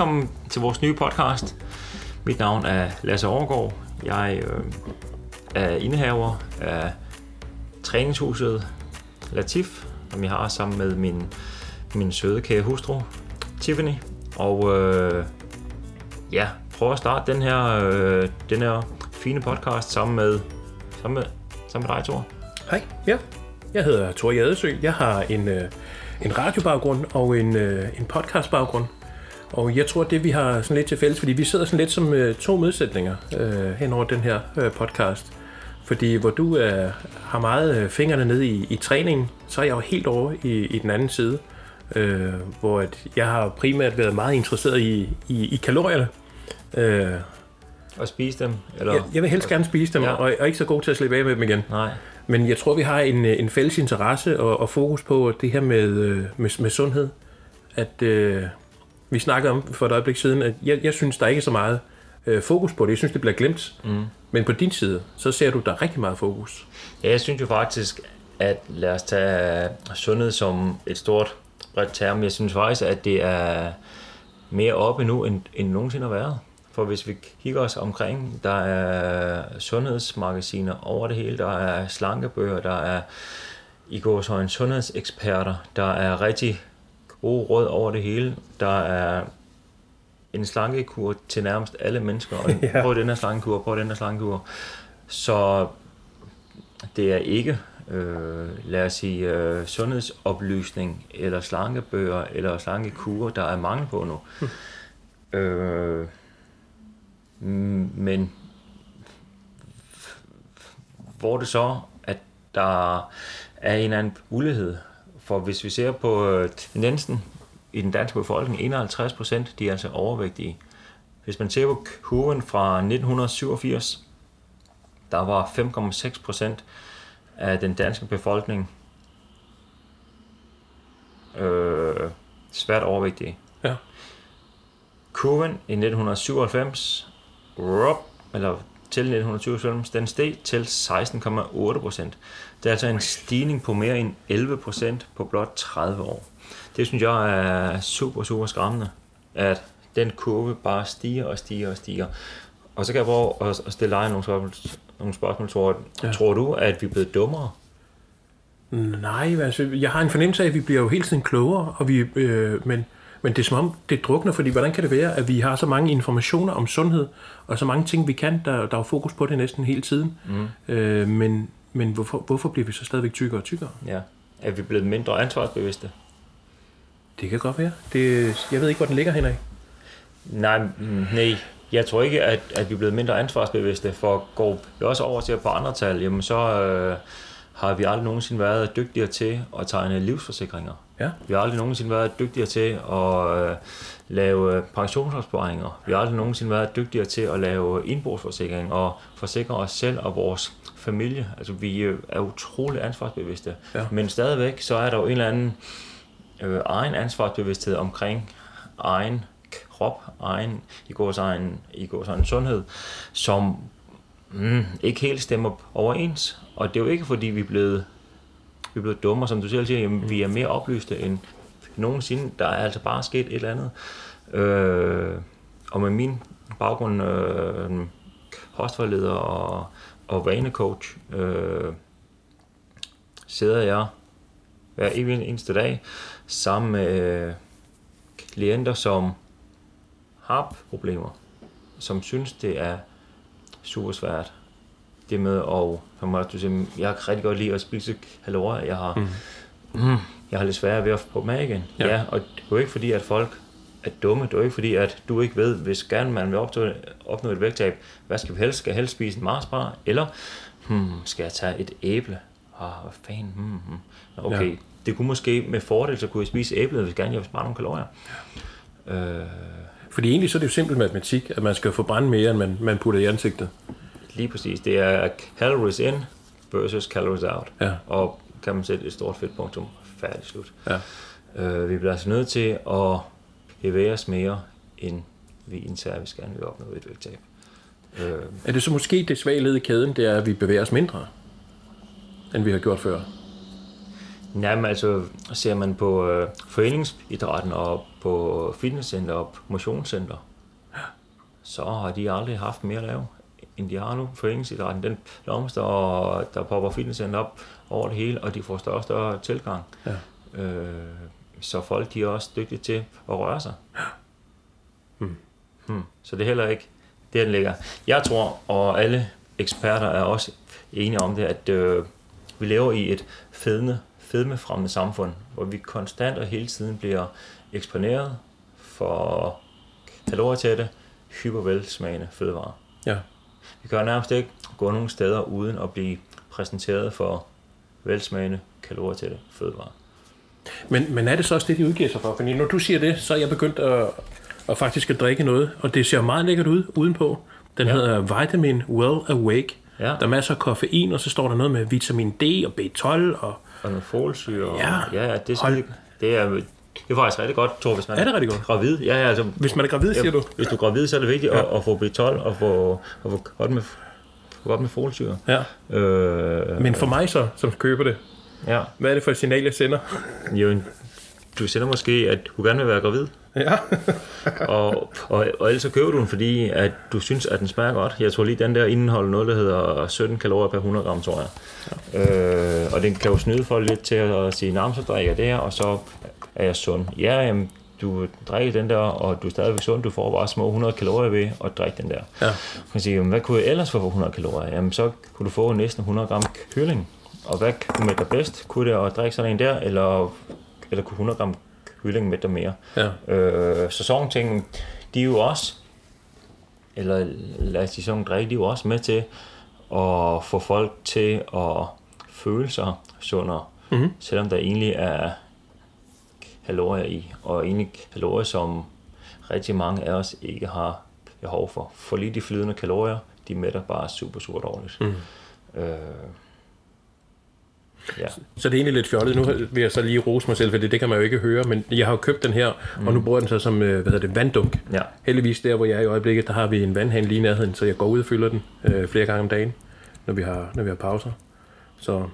velkommen til vores nye podcast. Mit navn er Lasse Overgaard. Jeg øh, er indehaver af træningshuset Latif, som jeg har sammen med min, min søde kære hustru, Tiffany. Og øh, ja, prøv at starte den her, øh, den her fine podcast sammen med, sammen med, sammen med dig, Thor. Hej, ja. Jeg hedder Thor Jadesø. Jeg har en, øh, en radiobaggrund og en, øh, en podcastbaggrund. Og jeg tror, det vi har sådan lidt til fælles, fordi vi sidder sådan lidt som øh, to modsætninger øh, hen over den her øh, podcast. Fordi hvor du øh, har meget øh, fingrene nede i, i træningen, så er jeg jo helt over i, i den anden side. Øh, hvor at jeg har primært været meget interesseret i, i, i kalorierne. Øh, Og spise dem? Eller? jeg, jeg vil helst gerne spise dem, Ja. ja. og, og ikke så god til at slippe af med dem igen. Nej. Men jeg tror, vi har en, øh, en fælles interesse og, og fokus på det her med, øh, med, med sundhed. At øh, vi snakkede om for et øjeblik siden, at jeg, jeg synes, der ikke er så meget øh, fokus på det. Jeg synes, det bliver glemt. Mm. Men på din side, så ser du, der er rigtig meget fokus. Ja, jeg synes jo faktisk, at lad os tage sundhed som et stort bredt term. Jeg synes faktisk, at det er mere oppe nu, end, end nogensinde har været. For hvis vi kigger os omkring, der er sundhedsmagasiner over det hele, der er slankebøger, der er i går så en sundhedseksperter, der er rigtig gode råd over det hele, der er en slankekur til nærmest alle mennesker, og Ja. prøv den her slankekur, prøv den her slankekur. Så det er ikke, øh, lad os sige, øh, sundhedsoplysning, eller slankebøger, eller slankekurer, der er mangel på nu. øh, mm, men hvor det så, at der er en eller anden ulighed. For hvis vi ser på øh, tendensen i den danske befolkning, 51 procent, de er altså overvægtige. Hvis man ser på kurven fra 1987, der var 5,6 procent af den danske befolkning øh, svært overvægtige. Ja. Kurven i 1997, rup, eller til 1997, den steg til 16,8 procent. Det er altså en stigning på mere end 11 procent på blot 30 år. Det synes jeg er super, super skræmmende, at den kurve bare stiger og stiger og stiger. Og så kan jeg prøve at stille dig nogle spørgsmål. Nogle spørgsmål tror, ja. Tror du, at vi er blevet dummere? Nej, altså, jeg har en fornemmelse af, at vi bliver jo hele tiden klogere, og vi, øh, men, men det er som om, det drukner, fordi hvordan kan det være, at vi har så mange informationer om sundhed, og så mange ting, vi kan, der, der er fokus på det næsten hele tiden. Mm. Øh, men men hvorfor, hvorfor bliver vi så stadigvæk tykkere og tykkere? Ja. Er vi blevet mindre ansvarsbevidste? Det kan godt være. Det, jeg ved ikke, hvor den ligger henad. Nej, mm, nej. Jeg tror ikke, at, at vi er blevet mindre ansvarsbevidste, for går vi også over til på andre tal, jamen så øh, har vi aldrig nogensinde været dygtigere til at tegne livsforsikringer. Ja. Vi har aldrig nogensinde været dygtigere til at øh, lave pensionsopsparinger. Vi har aldrig nogensinde været dygtigere til at lave indbrugsforsikring og forsikre os selv og vores familie. Altså vi øh, er utrolig ansvarsbevidste. Ja. Men stadigvæk så er der jo en eller anden øh, egen ansvarsbevidsthed omkring egen krop, egen, i går egen, i går egen sundhed, som mm, ikke helt stemmer overens. Og det er jo ikke fordi vi er blevet, vi er blevet dummere, som du selv siger, jamen, vi er mere oplyste end nogensinde. Der er altså bare sket et eller andet. Øh, og med min baggrund, øh, hostforleder og, og vanecoach, øh, sidder jeg hver evig eneste dag sammen med øh, klienter, som har problemer, som synes, det er super svært. Det med at, som du siger, jeg kan rigtig godt lide at spise kalorier, jeg har, mm. Mm, jeg har lidt svært ved at få med igen. Ja. Ja. og det er jo ikke fordi, at folk er dumme. Det er jo ikke fordi, at du ikke ved, hvis gerne man vil opnå, opnå et vægttab, hvad skal vi helst? Skal jeg helst spise en Marsbar? Eller, hmm, skal jeg tage et æble? Ah, hvad fanden? Hmm, hmm. Okay, ja. det kunne måske med fordel, så kunne jeg spise æblet, hvis gerne jeg vil spare nogle kalorier. Ja. Øh, Fordi egentlig så er det jo simpel matematik, at man skal forbrænde mere, end man, man putter i ansigtet. Lige præcis. Det er calories in versus calories out. Ja. Og kan man sætte et stort fedt punktum. Færdig slut. Ja. Øh, vi bliver altså nødt til at bevæge os mere, end vi indtager, hvis gerne vil opnå et vægttab. Øh, Er det så måske det svage led i kæden, det er, at vi bevæger os mindre, end vi har gjort før? Jamen altså, ser man på øh, foreningsidrætten og på fitnesscenter og motionscenter, så har de aldrig haft mere at lave, nu. Foreningsidrætten, den blomster, og der popper fitnesscenter op over det hele, og de får større og større tilgang. Ja. Øh, så folk de er også dygtige til at røre sig. Hmm. Hmm. Så det er heller ikke der, den ligger. Jeg tror, og alle eksperter er også enige om det, at øh, vi lever i et fedme, fedmefremmende samfund, hvor vi konstant og hele tiden bliver eksponeret for kalorietætte, hypervelsmagende fødevarer. Ja. Vi kan nærmest ikke gå nogen steder uden at blive præsenteret for velsmagende, kalorietætte fødevarer. Men, men er det så også det, de udgiver sig for? Fordi når du siger det, så er jeg begyndt at, at faktisk at drikke noget, og det ser meget lækkert ud udenpå. Den Ja. hedder Vitamin Well Awake. Ja. Der er masser af koffein, og så står der noget med vitamin D og B12 og... Og noget folsyre. og- Ja. ja, ja det, er Hold- det, er, det er faktisk rigtig godt, tror hvis man Er det rigtig godt? gravid. Ja, ja, altså, Hvis man er gravid, siger du? Hvis du er gravid, så er det vigtigt Ja. at, at få B12 og få, at få godt med, få godt med folsyre. Ja. Øh, Men for mig så, som køber det, ja, hvad er det for et signal, jeg sender? jo, du sender måske, at du gerne vil være gravid, Ja. og, og, og ellers så køber du den, fordi at du synes, at den smager godt. Jeg tror lige, den der indeholder noget, der hedder 17 kalorier per 100 gram, tror jeg. Ja. Øh, og den kan jo snyde folk lidt til at sige, nej, så drikker det her, og så er jeg sund. Ja, jamen, du drikker den der, og du er stadigvæk sund, du får bare små 100 kalorier ved at drikke den der. Ja. Man kan sige, hvad kunne jeg ellers få for 100 kalorier? Jamen, så kunne du få næsten 100 gram kylling. Og hvad kunne mætte dig bedst? Kunne det at drikke sådan en der, eller, eller kunne 100 gram kylling mætte dig mere? Ja. Øh, så sådan nogle ting, de er jo også, eller lad os sige sådan drikke, de er jo også med til at få folk til at føle sig sundere, Mhm. selvom der egentlig er kalorier i, og egentlig kalorier, som rigtig mange af os ikke har behov for. For lige de flydende kalorier, de mætter bare super, super dårligt. Mhm. Øh, ja. Så det er egentlig lidt fjollet. Nu vil jeg så lige rose mig selv, for det, det kan man jo ikke høre, men jeg har jo købt den her, mm. og nu bruger jeg den så som, øh, hvad hedder det, vanddunk. ja. Heldigvis der, hvor jeg er i øjeblikket, der har vi en vandhane lige i nærheden, så jeg går ud og fylder den øh, flere gange om dagen, når vi har, når vi har pauser. Så,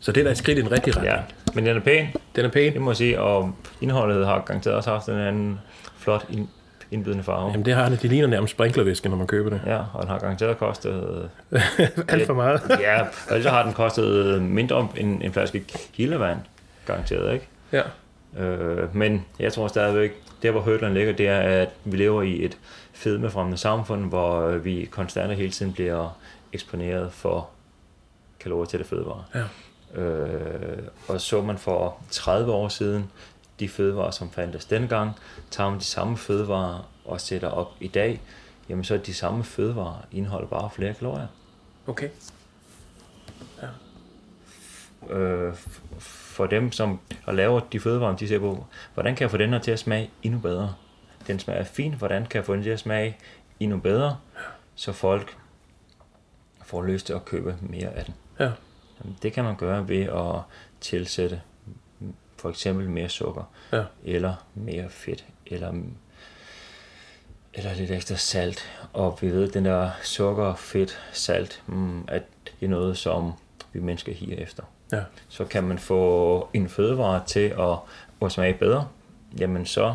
så det er da et skridt i den rigtige retning. ja. Men den er pæn, Den er pæn. Det må jeg sige, og indholdet har garanteret også haft en anden flot ind, indbydende farve. Jamen det har det. De ligner nærmest sprinklervæske, når man køber det. Ja, og den har garanteret kostet... Alt for meget. Ja, og ellers har den kostet mindre end en flaske kildevand. Garanteret, ikke? Ja. Øh, men jeg tror stadigvæk, der hvor hurdlen ligger, det er, at vi lever i et fedmefremmende samfund, hvor vi konstant og hele tiden bliver eksponeret for kalorier til det fødevarer. Ja. Øh, og så man for 30 år siden de fødevarer, som fandtes dengang, tager man de samme fødevarer og sætter op i dag, jamen så er de samme fødevarer indeholder bare flere kalorier. Okay. Øh, f- for dem, som og laver de fødevarer, de ser på, hvordan kan jeg få den her til at smage endnu bedre? Den smager fint, hvordan kan jeg få den til at smage endnu bedre, så folk får lyst til at købe mere af den. Ja. Jamen, Det kan man gøre ved at tilsætte for eksempel mere sukker, Ja. eller mere fedt, eller, eller lidt ekstra salt. Og vi ved, at den der sukker, fedt, salt, mm, at det er noget, som vi mennesker higer efter. Ja. Så kan man få en fødevare til at, at smage bedre, jamen så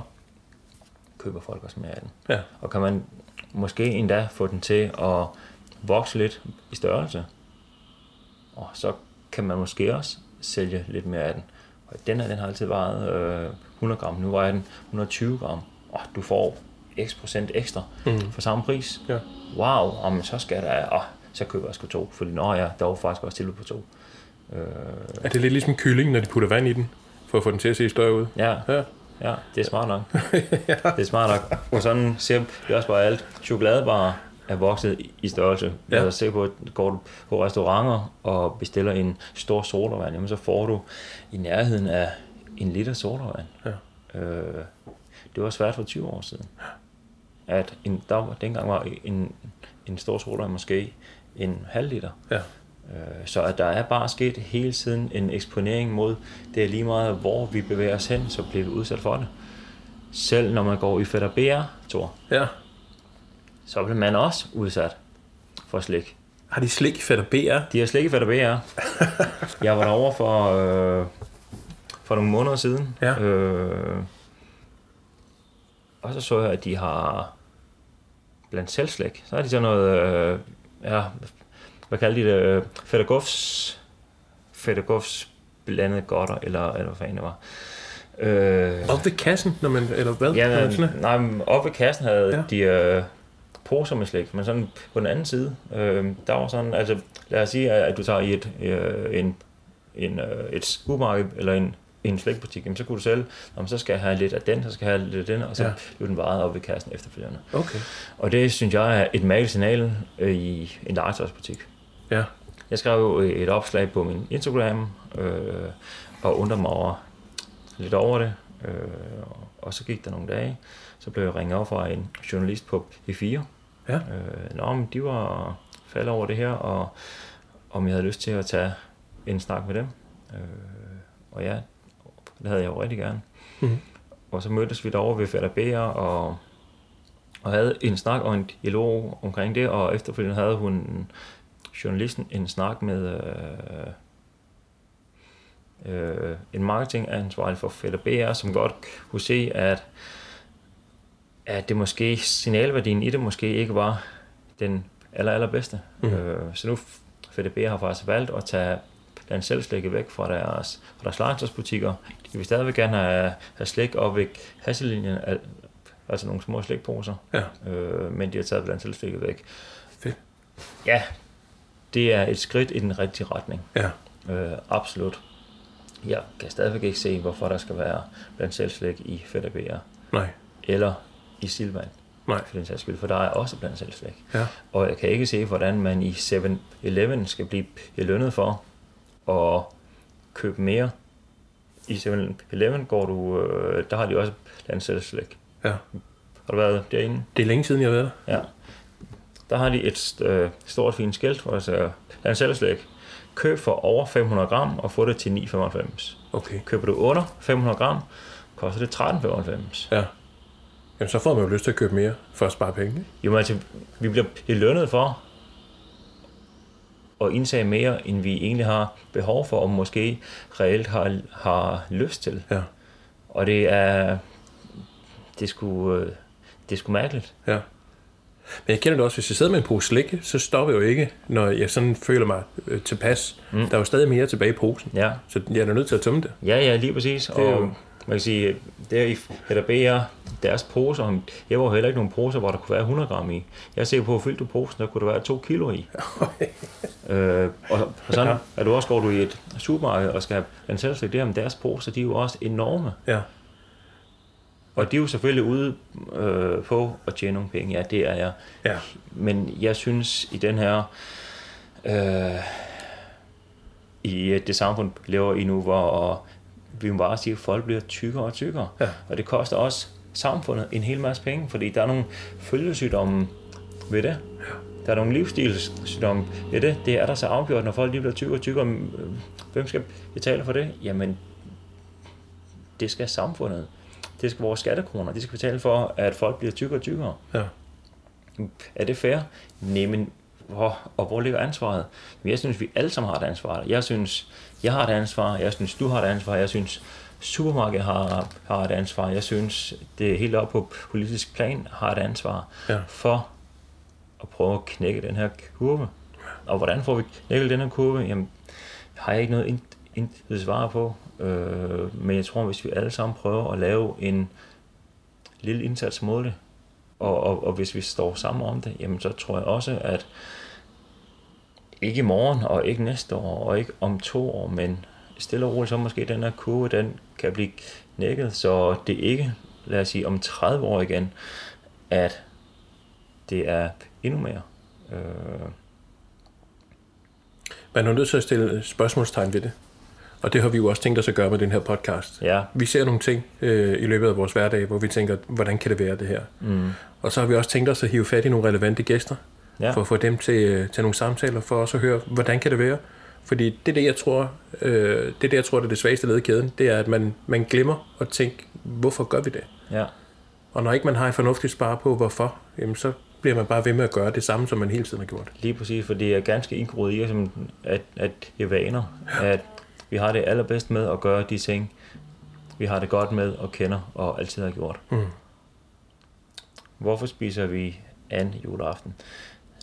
køber folk også mere af den. Ja. Og kan man måske endda få den til at vokse lidt i størrelse, og så kan man måske også sælge lidt mere af den. Og den her, den har altid vejet øh, 100 gram, nu vejer den 120 gram, og du får x procent ekstra Mm. for samme pris. Ja. Wow, jamen, så skal der, åh, så køber jeg sgu to, fordi nå ja, der var faktisk også tilbud på to. Øh, Er det lidt ligesom kylling, når de putter vand i den, for at få den til at se større ud? ja, Ja. Ja, det er smart nok. Det er smart nok. Og sådan ser vi også bare alt. Chokoladebarer er vokset i- størrelse. Ja. Jeg ser på, at går du på restauranter og bestiller en stor sodavand, jamen så får du i nærheden af en liter sodavand. Ja. Øh, det var svært for 20 år siden. At en, der var, dengang var en, en stor sodavand måske en halv liter. Ja. Øh, Så at der er bare sket hele tiden en eksponering mod, det er lige meget, hvor vi bevæger os hen, så bliver vi udsat for det. Selv når man går i og BR, Thor, ja. Så bliver man også udsat for slik. Har de slik, fedt og BR? De har slik i og BR. jeg var derovre for, øh, for nogle måneder siden. Ja. Øh, og så så jeg, at de har blandt selv slæk. Så har de sådan noget, øh, ja, hvad kalder de det? Fedagofs, Fedagofs blandet godter, eller, eller hvad fanden det var. Øh, Op ved kassen, når man, eller hvad? Ja, nej, oppe ved kassen havde ja. de øh, slik, men sådan på den anden side, øh, der var sådan, altså lad os sige, at du tager i et, øh, en, en, øh, et supermarked eller en, en slikbutik, jamen, så kunne du sælge, om så skal jeg have lidt af den, så skal jeg have lidt af den, og så Ja. blev den varet op ved kassen efterfølgende. Okay. Og det synes jeg er et mærkeligt signal øh, i en legetøjsbutik. Ja. Jeg skrev jo et opslag på min Instagram, øh, og undrede mig over, lidt over det. Øh, og så gik der nogle dage, så blev jeg ringet op fra en journalist på P4. Ja. Øh, nå, men de var faldet over det her, og om jeg havde lyst til at tage en snak med dem. Øh, og ja, det havde jeg jo rigtig gerne. Mhm. Og så mødtes vi derovre ved Fætter Bære, og, og havde en snak og en dialog omkring det, og efterfølgende havde hun journalisten en snak med øh, øh, en marketingansvarlig for Fætter BR, som godt kunne se, at, at det måske, signalværdien i det måske ikke var den aller, allerbedste. Mm. Øh, så nu BR har faktisk valgt at tage den selv væk fra deres, fra deres legetøjsbutikker. De vil stadigvæk gerne have, have slik op ved hasselinjen, al- altså nogle små slikposer, Ja. øh, men de har taget blandt selv slikket væk. Fedt. Ja, det er et skridt i den rigtige retning. Ja. Øh, absolut. Jeg kan stadigvæk ikke se, hvorfor der skal være blandt selvslæg i BR, Nej. eller i Silvan, Nej. for den sags skyld, for der er også blandt selvslæg. Ja. Og jeg kan ikke se, hvordan man i 7-Eleven skal blive lønnet for at købe mere. I 7-Eleven går du, øh, der har de også blandt selvslæg. Ja. Har du været derinde? Det er længe siden, jeg har været der. Ja. Der har de et øh, stort fint skilt, hvor der siger, er. Køb for over 500 gram og få det til 9,95. Okay. Køber du under 500 gram, koster det 13,95. Ja. Jamen, så får man jo lyst til at købe mere for at spare penge. Jo, men altså, vi bliver lønnet for at indtage mere, end vi egentlig har behov for, og måske reelt har, har lyst til. Ja. Og det er, det er sgu, øh, det er sgu mærkeligt. Ja. Men jeg kender det også, hvis jeg sidder med en pose slik, så stopper jeg jo ikke, når jeg sådan føler mig øh, tilpas. Mm. Der er jo stadig mere tilbage i posen, Ja, så jeg er nødt til at tømme det. ja, ja lige præcis. er og jo- man kan sige, der i BR, deres poser, jeg var heller ikke nogen poser, hvor der kunne være 100 gram i. Jeg ser på, at fyldte du posen, der kunne der være 2 kilo i. øh, og, og sådan, at du også går du i et supermarked og skal have en selvslæg der, men deres poser, de er jo også enorme. Ja. Og de er jo selvfølgelig ude øh, på at tjene nogle penge, ja, det er jeg. Ja. Men jeg synes, i den her... Øh, I det samfund, vi lever i nu, hvor vi må bare sige, at folk bliver tykkere og tykkere. Ja. Og det koster også samfundet en hel masse penge, fordi der er nogle følgesygdomme ved det. Der er nogle livsstilssygdomme ved det. Det er der så afgjort, når folk lige bliver tykkere og tykkere. Øh, Hvem skal betale for det? Jamen, det skal samfundet. Det skal vores skattekroner. De skal betale for, at folk bliver tykkere og tykkere. Ja. Er det fair? Nej, men hvor, og hvor ligger ansvaret? Men jeg synes, vi alle sammen har et ansvar. Jeg synes, jeg har et ansvar. Jeg synes, du har et ansvar. Jeg synes, supermarkedet har, har et ansvar. Jeg synes, det er helt op på politisk plan har et ansvar Ja. for at prøve at knække den her kurve. Og hvordan får vi knækket den her kurve? Jamen, har jeg ikke noget ind- intet svar på. Øh, men jeg tror, hvis vi alle sammen prøver at lave en lille indsats mod det, og, og, og hvis vi står sammen om det, jamen så tror jeg også, at ikke i morgen, og ikke næste år, og ikke om to år, men stille og roligt, så måske den her kurve, den kan blive knækket, så det ikke, lad os sige, om 30 år igen, at det er endnu mere. Øh, Man er nødt til at stille spørgsmålstegn ved det. Og det har vi jo også tænkt os at gøre med den her podcast. ja, Vi ser nogle ting øh, i løbet af vores hverdag, hvor vi tænker, hvordan kan det være det her? mm, Og så har vi også tænkt os at hive fat i nogle relevante gæster, ja, for at få dem til, øh, til nogle samtaler, for også at høre, hvordan kan det være? Fordi det er det, jeg tror, øh, det er det, jeg tror, det er det svageste led i kæden, det er, at man, man glemmer at tænke, hvorfor gør vi det? ja, Og når ikke man har en fornuftig spare på, hvorfor, jamen så bliver man bare ved med at gøre det samme, som man hele tiden har gjort. Lige præcis, for det er ganske indgroet i os, som at, at det er vaner. At vi har det allerbedst med at gøre de ting, vi har det godt med og kender og altid har gjort. Mm. Hvorfor spiser vi an juleaften?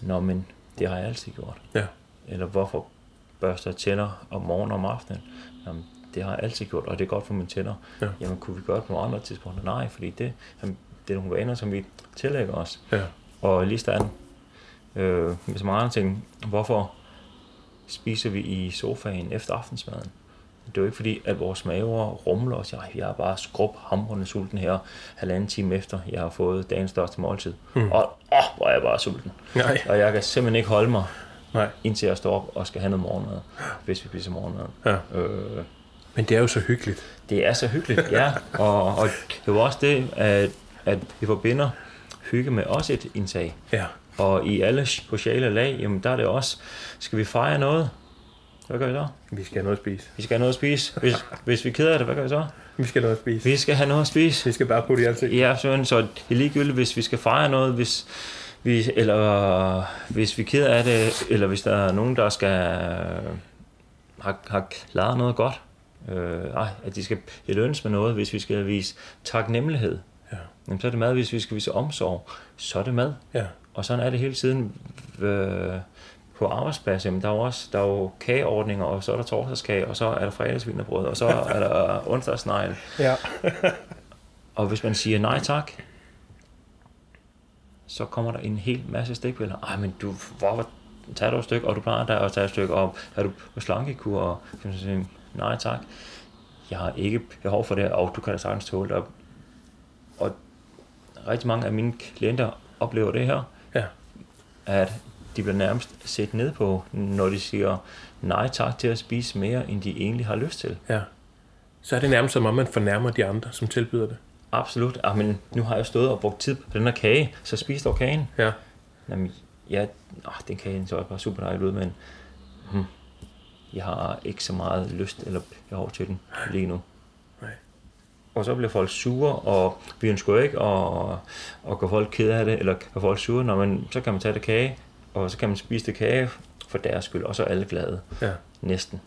Nå, men det har jeg altid gjort. Ja. Eller hvorfor børster jeg tænder om morgenen og om aftenen? Jamen, det har jeg altid gjort, og det er godt for mine tænder. Ja. Jamen, kunne vi gøre det på nogle andre tidspunkter? Nej, fordi det, jamen, det er nogle vaner, som vi tillægger os. Ja. Og lige stand, øh, med så mange andre ting, hvorfor spiser vi i sofaen efter aftensmaden? Det er jo ikke fordi, at vores maver rumler og siger, "Ej, jeg er bare skrub hamrende sulten her, halvanden time efter, jeg har fået dagens største måltid. Mm. Og åh, hvor er jeg bare sulten. Nej. Og jeg kan simpelthen ikke holde mig, Nej. indtil jeg står op og skal have noget morgenmad, hvis vi spiser morgenmad. Ja. Øh, Men det er jo så hyggeligt. det er så hyggeligt, ja. Og, og det er jo også det, at, at vi forbinder hygge med også et indtag. Ja. Og i alle sociale lag, jamen der er det også, skal vi fejre noget? Hvad gør vi så? Vi skal have noget at spise. Vi skal have noget at spise. Hvis, hvis vi er ked af det, hvad gør vi så? Vi skal have noget at spise. Vi skal have noget at spise. Vi skal bare putte i ansigt. Ja, sådan, så det er ligegyldigt, hvis vi skal fejre noget, hvis vi, eller hvis vi er ked af det, eller hvis der er nogen, der skal har, har klaret noget godt. Øh, ej, at de skal belønnes med noget, hvis vi skal vise taknemmelighed. Ja. Jamen, så er det mad, hvis vi skal vise omsorg, så er det mad. Ja. Og sådan er det hele tiden øh, på arbejdspladsen. Jamen, der er jo også der er jo kageordninger, og så er der torsdagskage, og så er der fredagsvinerbrød, og så er der onsdagsnegl. Ja. Og hvis man siger nej tak, så kommer der en hel masse stikpiller. Ej, men du, hvor tager du et stykke, og du plejer der at tage et stykke, og er du på slankekur, og så kan man sige, nej tak, jeg har ikke behov for det, og du kan da sagtens tåle det. Og- Og rigtig mange af mine klienter oplever det her, Ja. at de bliver nærmest set ned på, når de siger nej tak til at spise mere, end de egentlig har lyst til. Ja. Så er det nærmest som om, man fornærmer de andre, som tilbyder det. Absolut. Ah, men nu har jeg stået og brugt tid på den her kage, så spis dog kagen. Ja. Jamen, ja, åh, den kage så bare super dejligt ud, men hmm, jeg har ikke så meget lyst eller behov til den lige nu. Nej. Og så bliver folk sure, og vi ønsker jo ikke at, at gøre folk ked af det, eller gøre folk sure, når man, så kan man tage det kage, og så kan man spise det kage for deres skyld, og så er alle glade. Ja. Næsten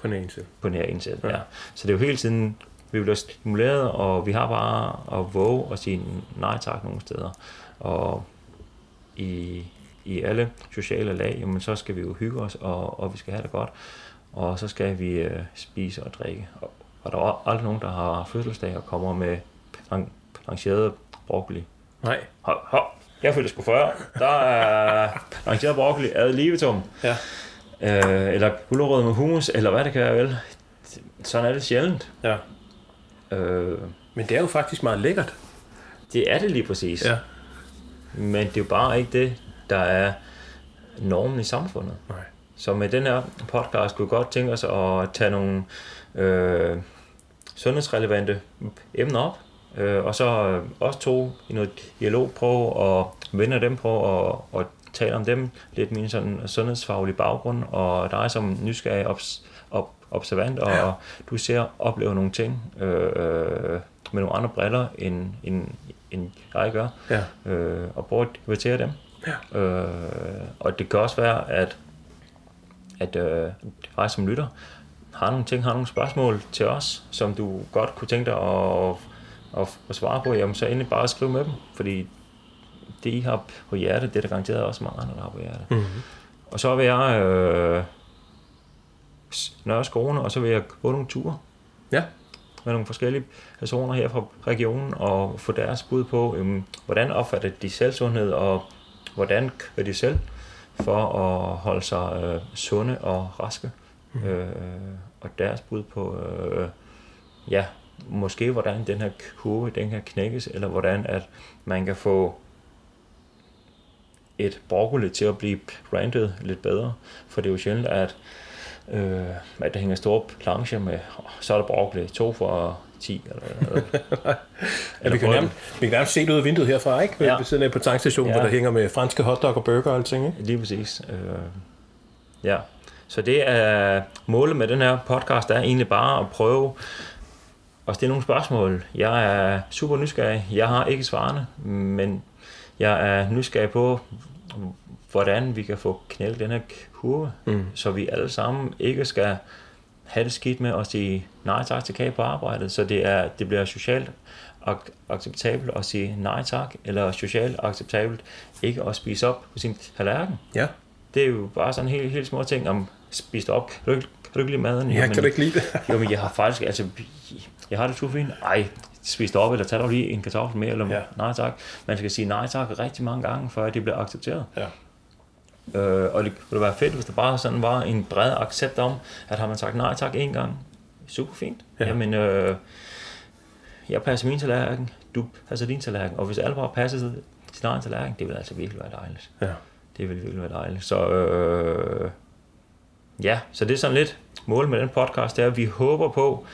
På den ene side. på nær indsæt. Ja. Ja. Så det er jo hele tiden, vi bliver stimuleret, og vi har bare at våge og sige nej tak nogle steder. Og i, i alle sociale lag, jamen, så skal vi jo hygge os, og, og vi skal have det godt. Og så skal vi øh, spise og drikke. Og, og der er aldrig nogen, der har fødselsdag og kommer med blancheret broccoli. Nej. Hop, hop. Jeg følte sgu før. Der er blancheret broccoli ad livetum. Ja. Øh, eller gulerod med hummus, eller hvad det kan være vel. Sådan er det sjældent. Ja. Øh, Men det er jo faktisk meget lækkert. det er det lige præcis. Ja. Men det er jo bare ikke det, der er normen i samfundet. Nej. Så med den her podcast kunne vi godt tænke os at tage nogle øh, sundhedsrelevante emner op, øh, og så øh, også to i noget dialog prøve at vende dem på at, at tale om dem lidt min sådan sundhedsfaglige baggrund, og dig som nysgerrig obs, op, observant, og ja. du ser oplever nogle ting øh, med nogle andre briller, end, end, end jeg gør, Ja. øh, og prøve at debattere dem. Ja. Øh, og det kan også være, at, at øh, dig som lytter har nogle ting, har nogle spørgsmål til os, som du godt kunne tænke dig at, at, at svare på, jamen så endelig bare skriv med dem, fordi det I har på hjerte, det er der garanteret også mange andre, der har på hjerte. Mm-hmm. Og så vil jeg øh, nørre skoene, og så vil jeg gå nogle ture Ja. med nogle forskellige personer her fra regionen og få deres bud på, øhm, hvordan opfatter de selvsundhed, og hvordan gør de selv for at holde sig øh, sunde og raske. Mm. Øh, og deres bud på, øh, ja, måske hvordan den her kurve, den kan knækkes, eller hvordan at man kan få et broccoli til at blive brandet lidt bedre. For det er jo sjældent, at, øh, at der hænger store plancher med, "Åh, så er der broccoli, to for 10. Eller, eller, Ja, vi, kan nærmest, vi kan nærmest se det ud af vinduet herfra, ikke? Ved, Ja. ved siden af på tankstationen, Ja. hvor der hænger med franske hotdog og burger og alting, ikke? Lige præcis. Øh, ja. Så det er målet med den her podcast er egentlig bare at prøve at stille nogle spørgsmål. Jeg er super nysgerrig. Jeg har ikke svarene, men Jeg er nysgerrig på, hvordan vi kan få knældt den her kurve, mm. så vi alle sammen ikke skal have det skidt med at sige nej tak til kage på arbejdet, så det, er, det bliver socialt ak- acceptabelt at sige nej tak, eller socialt acceptabelt ikke at spise op på sin tallerken. Ja. Det er jo bare sådan helt, helt små ting om spist op. Kan du, ikke- kan du ikke lide maden? Ja, kan du ikke lide det? Jo, men jeg har faktisk, altså, jeg har det super fint. Ej, spis det op, eller tag dog lige en kartoffel mere, eller Ja. nej tak. Man skal sige nej tak rigtig mange gange, før det bliver accepteret. Ja. Øh, og det kunne være fedt, hvis der bare sådan var en bred accept om, at har man sagt nej tak en gang, super fint. Ja. Ja. Jamen, øh, jeg passer min tallerken, du passer din tallerken, og hvis alle bare passer sin egen tallerken, det vil altså virkelig være dejligt. Ja. Det vil virkelig være dejligt. Så øh, ja, så det er sådan lidt målet med den podcast, det er, at vi håber på,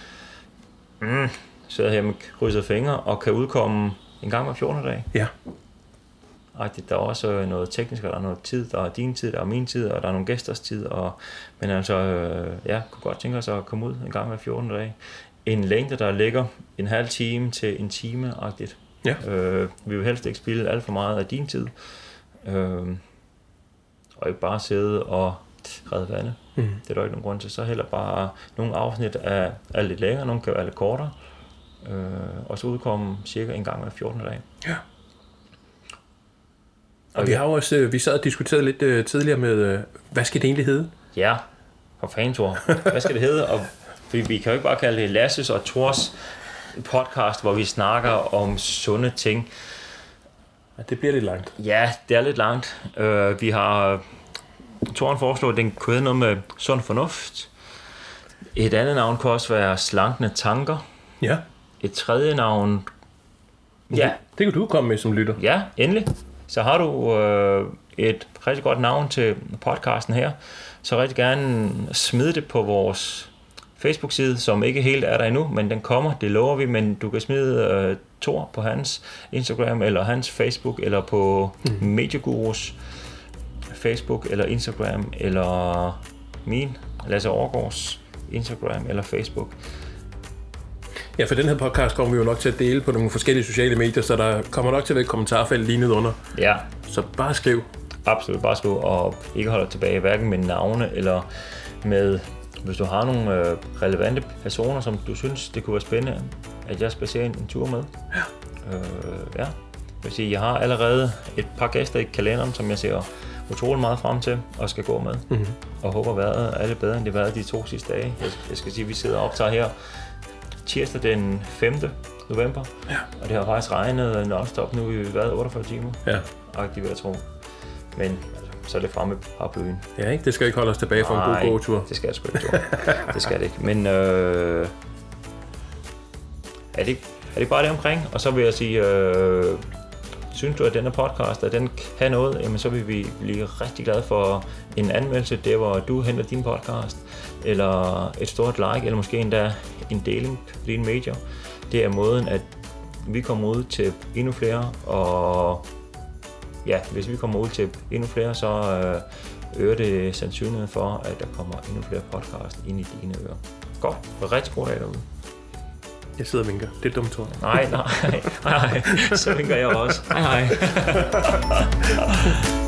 mm, sidder her med krydset fingre, og kan udkomme en gang hver 14. dag. Ja. Ej, det, der er også øh, noget teknisk, og der er noget tid, der er din tid, der er min tid, og der er nogle gæsters tid, og, men altså, øh, ja, kunne godt tænke os at komme ud en gang hver 14. dag. En længde, der ligger en halv time til en time-agtigt. Ja. Øh, vi vil helst ikke spille alt for meget af din tid, øh, og ikke bare sidde og redde vande. Mm. Det er der ikke nogen grund til. Så heller bare nogle afsnit er, er lidt længere, nogle kan være lidt kortere, øh, og så udkomme cirka en gang hver 14. dag. Ja. Og vi har jo også, øh, vi sad og diskuterede lidt øh, tidligere med, øh, hvad skal det egentlig hedde? Ja, for fanden, Thor. Hvad skal det hedde? Og, fordi vi kan jo ikke bare kalde det Lasses og Thors podcast, hvor vi snakker om sunde ting. Ja, det bliver lidt langt. Ja, det er lidt langt. Uh, vi har... Thoren foreslår, at den kunne hedde noget med sund fornuft. Et andet navn kunne også være slankende tanker. Ja. Et tredje navn... Ja, Det kan du komme med som lytter. Ja, endelig. Så har du øh, et rigtig godt navn til podcasten her, så rigtig gerne smid det på vores Facebook-side, som ikke helt er der endnu, men den kommer, det lover vi, men du kan smide øh, Tor på hans Instagram, eller hans Facebook, eller på mm. Mediegurus Facebook, eller Instagram, eller min, Lasse Overgaards Instagram, eller Facebook. Ja, for den her podcast kommer vi jo nok til at dele på nogle forskellige sociale medier, så der kommer nok til at være et kommentarfelt lige nedenunder. Ja, Så bare skriv. absolut bare skriv og ikke holde tilbage, hverken med navne eller med, hvis du har nogle øh, relevante personer, som du synes, det kunne være spændende, at jeg spacerer en, en tur med. Ja. Øh, ja. Jeg vil sige, jeg har allerede et par gæster i kalenderen, som jeg ser utrolig meget frem til og skal gå med. Mhm. Og håber, vejret er lidt bedre, end det har været de to sidste dage. Jeg, jeg skal sige, at vi sidder og optager her tirsdag den 5. november. Ja. Og det har faktisk regnet non-stop nu i hvad, 48 timer Ja. vil jeg tro. Men altså, så er det fremme på paraplyen. Ja, ikke? Det skal ikke holde os tilbage fra en god gåtur. det skal jeg sgu ikke, det skal det ikke. Men øh, er, det, er det bare det omkring? Og så vil jeg sige, øh, synes du, at denne podcast, at den kan noget, jamen så vil vi blive rigtig glade for en anmeldelse, der hvor du henter din podcast, eller et stort like, eller måske endda en deling på dine medier. Det er måden, at vi kommer ud til endnu flere, og ja, hvis vi kommer ud til endnu flere, så øh, øger det sandsynligheden for, at der kommer endnu flere podcast ind i dine ører. Godt. Rigtig god dag derude. Jeg sidder og vinker. Det er dumt, tror jeg. Nej, nej, nej, nej. Så vinker jeg også. Hej, hej.